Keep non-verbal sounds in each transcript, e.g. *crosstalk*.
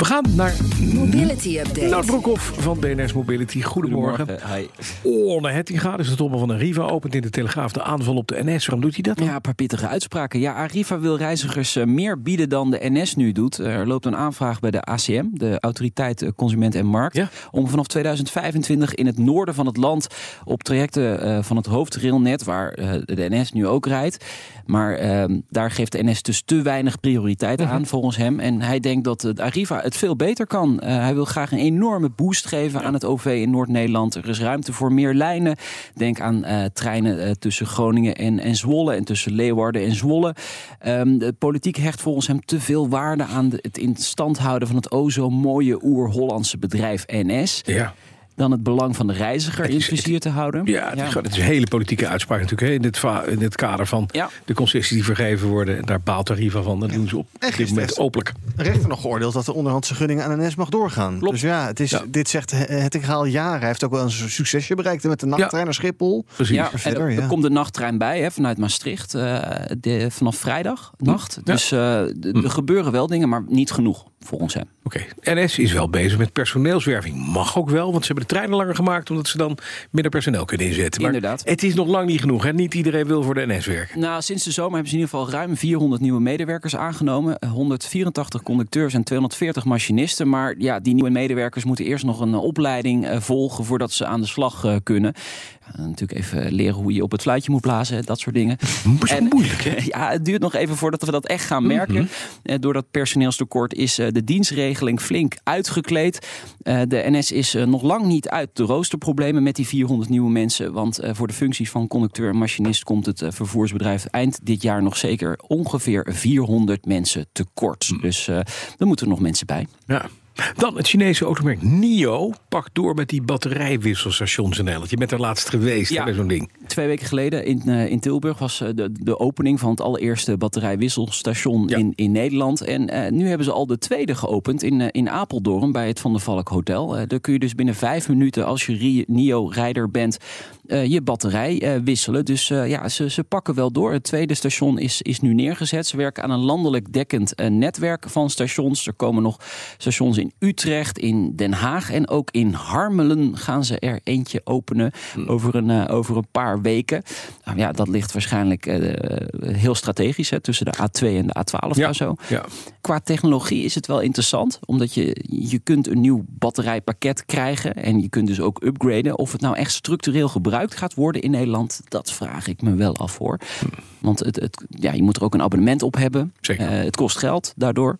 We gaan naar Mobility Update. Nout Broekhoff van BNS Mobility. Goedemorgen. Hi. Orne Hettinga, dus de topper van Arriva, opent in de Telegraaf de aanval op de NS. Waarom doet hij dat dan? Ja, een paar pittige uitspraken. Ja, Arriva wil reizigers eh, meer bieden dan de NS nu doet. Er loopt een aanvraag bij de ACM, de Autoriteit eh, Consument en Markt, Ja. om vanaf 2025 in het noorden van het land op trajecten eh, van het hoofdrailnet, waar de NS nu ook rijdt. Maar eh, daar geeft de NS dus te weinig prioriteit Mhm. aan volgens hem. En hij denkt dat Arriva het veel beter kan. Eh, hij wil graag een enorme boost geven aan het OV in Noord-Nederland. Er is ruimte voor meer lijnen. Denk aan eh, treinen eh, tussen Groningen en, en Zwolle en tussen Leeuwarden en Zwolle. Ehm, de politiek hecht volgens hem te veel waarde aan de- het in stand houden van het o zo mooie oer-Hollandse bedrijf NS. Ja, Dan het belang van de reiziger in is- het vizier te houden. ja, het, Is, gewoon- het is een hele politieke uitspraak natuurlijk. Hè, in, dit in dit kader van Ja. de concessies die vergeven worden. En daar baalt Arriva van. Dat doen ze op En dit moment openlijk. De rechter nog geoordeeld dat de onderhandse gunningen aan NS mag doorgaan. Klopt. Dus ja, het is, Ja. dit zegt het al jaren. Hij heeft ook wel een succesje bereikt met de nachttrein naar Schiphol. Precies. Ja, en verder, er, er ja. komt een nachttrein bij hè, vanuit Maastricht eh, de, vanaf vrijdag nacht. Dus eh, d- er gebeuren wel dingen, maar niet genoeg volgens hem. Oké, NS is wel bezig met personeelswerving. Mag ook wel, want ze hebben de treinen langer gemaakt... omdat ze dan minder personeel kunnen inzetten. Maar Inderdaad. het is nog lang niet genoeg. Hè? Niet iedereen wil voor de NS werken. Nou, sinds de zomer hebben ze in ieder geval ruim 400 nieuwe medewerkers aangenomen. Eh, 184 conducteurs en 240 machinisten. Maar ja, die nieuwe medewerkers moeten eerst nog een eh, opleiding eh, volgen voordat ze aan de slag eh, kunnen. Ja, natuurlijk even leren hoe je op het fluitje moet blazen, dat soort dingen. *laughs* is moeilijk, hè? *laughs* Ja, het duurt nog even voordat we dat echt gaan merken. Eh, Door dat personeelstekort is de dienstregeling flink uitgekleed. Eh, De NS is eh, nog lang niet uit de roosterproblemen met die 400 nieuwe mensen. Want eh, voor de functies van conducteur en machinist komt het eh, vervoersbedrijf eind dit jaar nog zeker ongeveer 400 mensen tekort. Dus eh er moeten nog mensen bij. Ja. Dan het Chinese automerk NIO pakt door met die batterijwisselstations en al. Je bent er laatst geweest Ja. bij zo'n ding. Twee weken geleden in, eh, in Tilburg was eh, de, de opening van het allereerste batterijwisselstation Ja. in, in Nederland. En eh, nu hebben ze al de tweede geopend in, in Apeldoorn bij het Van der Valk Hotel. Daar kun je dus binnen vijf minuten, als je Ri- NIO-rijder bent, je batterij eh, wisselen. Dus eh, ja, ze, ze pakken wel door. Het tweede station is, is nu neergezet. Ze werken aan een landelijk dekkend eh, netwerk van stations. Er komen nog stations in Utrecht, in Den Haag en ook in Harmelen gaan ze er eentje openen over, een, eh, over een paar weken. Nou ja, dat ligt waarschijnlijk eh, heel strategisch hè, tussen de A2 en de A12 Ja. of zo. Ja. Qua technologie is het wel interessant, omdat je, je kunt een nieuw batterijpakket krijgen en je kunt dus ook upgraden. Of het nou echt structureel gebruikt gaat worden in Nederland, dat vraag ik me wel af hoor. Want het, het, ja, je moet er ook een abonnement op hebben. Zeker. Eh, het kost geld daardoor.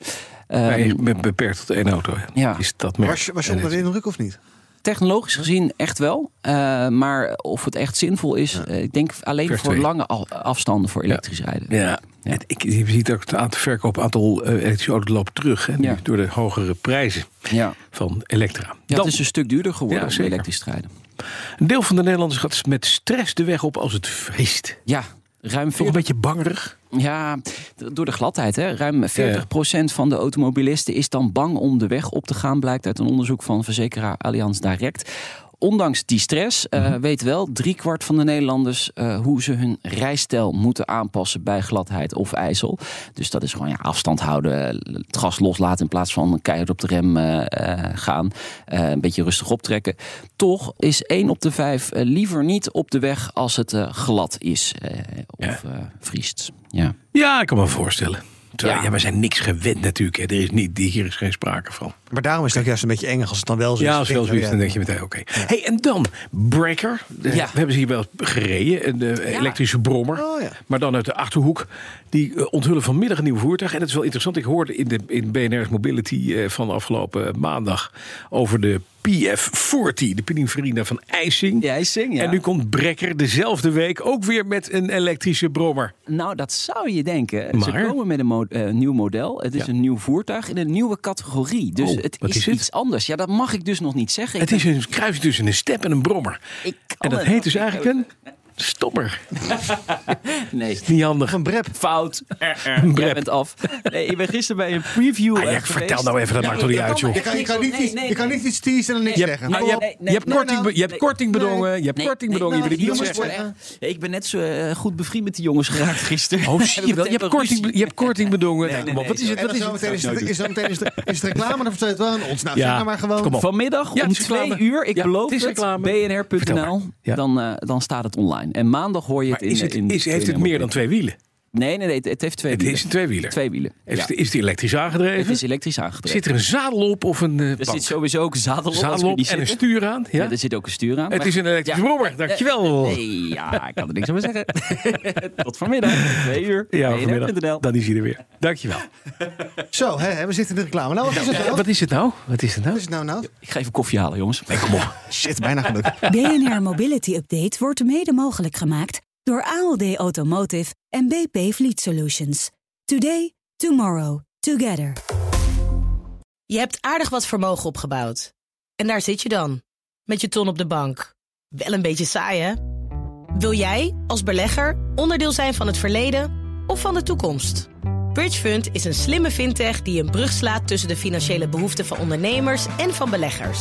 Ehm, is be- beperkt tot één auto. Ja. Is dat merk. Was je, was je onder de indruk of niet? Technologisch gezien echt wel. Eh, maar of het echt zinvol is, eh, ik denk alleen Vers voor twee. lange af- afstanden voor elektrisch rijden. Ja. Ja. En Ik, je ziet ook het aantal verkoop aantal eh, elektrische auto's loopt terug. Hè, Ja. Door de hogere prijzen Ja. van Elektra. Dan, het is een stuk duurder geworden om elektrisch te rijden. Een deel van de Nederlanders gaat met stress de weg op als het vriest. Ja, ruim Toch een 40 beetje bangerig. Ja, door de gladheid. Hè? Ruim 40% van de automobilisten is dan bang om de weg op te gaan, blijkt uit een onderzoek van verzekeraar Allianz Direct. Ondanks die stress eh, weet wel driekwart van de Nederlanders eh, hoe ze hun rijstijl moeten aanpassen bij gladheid of ijzel. Dus dat is gewoon ja, afstand houden, het gas loslaten in plaats van keihard op de rem eh, gaan. Een beetje rustig optrekken. Toch is 1 op de 5 eh, liever niet op de weg als het glad is of vriest. Ja. Ja, ik kan me voorstellen. Terwijl, Ja. ja. we zijn niks gewend natuurlijk. Hè. Er is niet, hier is geen sprake van. Maar daarom is het ook juist een beetje eng als het dan wel zo is. Ja, als het wel zo is, dan denk je meteen, oké. Hey, en dan Breaker. Ja. We hebben ze hier wel gereden. De elektrische brommer. Oh. Maar dan uit de Achterhoek. Die eh, onthullen vanmiddag een nieuw voertuig. En dat is wel interessant. Ik hoorde in de in BNR's Mobility eh, van afgelopen maandag... over de PF40, de Pininfarina van IJsing. Zingt, ja. En nu komt Brekker dezelfde week ook weer met een elektrische brommer. Nou, dat zou je denken. Ze komen met een mo- eh, nieuw model. Het is Ja. een nieuw voertuig in een nieuwe categorie. Dus Oh, het is, is het? iets anders. Ja, dat mag ik dus nog niet zeggen. Het is een kruis tussen een step en een brommer. En dat heet dus eigenlijk een stopper. *laughs* Nee. Niet handig. Een brep. Fout. *laughs* Jij bent af. Nee, ik ben gisteren bij een preview Ah, ja, eh, vertel nou even, dat maakt toch niet uit, joh. Je kan, je kan, niet, Nee, iets, nee, je kan niet iets teasen en niks zeggen. je hebt, je korting, nou, je hebt korting bedongen. Je hebt korting bedongen. je wil het die niet jongens zeggen. Ik ben net zo eh, goed bevriend met die jongens *laughs* geraakt gisteren. Oh, zie je wel. Je hebt korting, je hebt korting bedongen. Wat is het? Wat is het? is het, is is is reclame, vertelt het wel aan ons. Nou, Ja, zeg nou maar gewoon. Vanmiddag Ja, om is twee uur, ik Ja, beloof het is bnr.nl. Ja. eh, dan staat het online. En maandag hoor je Maar het in... is het, in is, heeft het meer dan twee wielen? Nee, nee, nee, het, het heeft twee Het wielen. is een tweewieler. Twee wielen. Is, Ja. het, is die elektrisch Het aangedreven? is elektrisch aangedreven. Zit er een zadel op of een eh er bank? zit sowieso ook een zadel op. zadel op en een stuur aan? Ja? Ja, er zit ook een stuur aan. het maar- is een elektrische Ja. brommer, dankjewel. Nee, ja, ik kan er niks over zeggen. *laughs* Tot vanmiddag, twee uur. Ja, vanmiddag. Dan is hij er weer. Dankjewel. Zo, hè, we zitten in de reclame. Nou, wat is het nou? Wat is het nou? Wat is het nou? Wat is het nou nou? Ik ga even koffie halen, jongens. kom op. Shit, bijna gelukt. *laughs* BNR Mobility Update wordt mede mogelijk gemaakt door ALD Automotive en BP Fleet Solutions. Today, tomorrow, together. Je hebt aardig wat vermogen opgebouwd. En daar zit je dan, met je ton op de bank. Wel een beetje saai, hè? Wil jij, als belegger, onderdeel zijn van het verleden of van de toekomst? Bridgefund is een slimme fintech die een brug slaat tussen de financiële behoeften van ondernemers en van beleggers.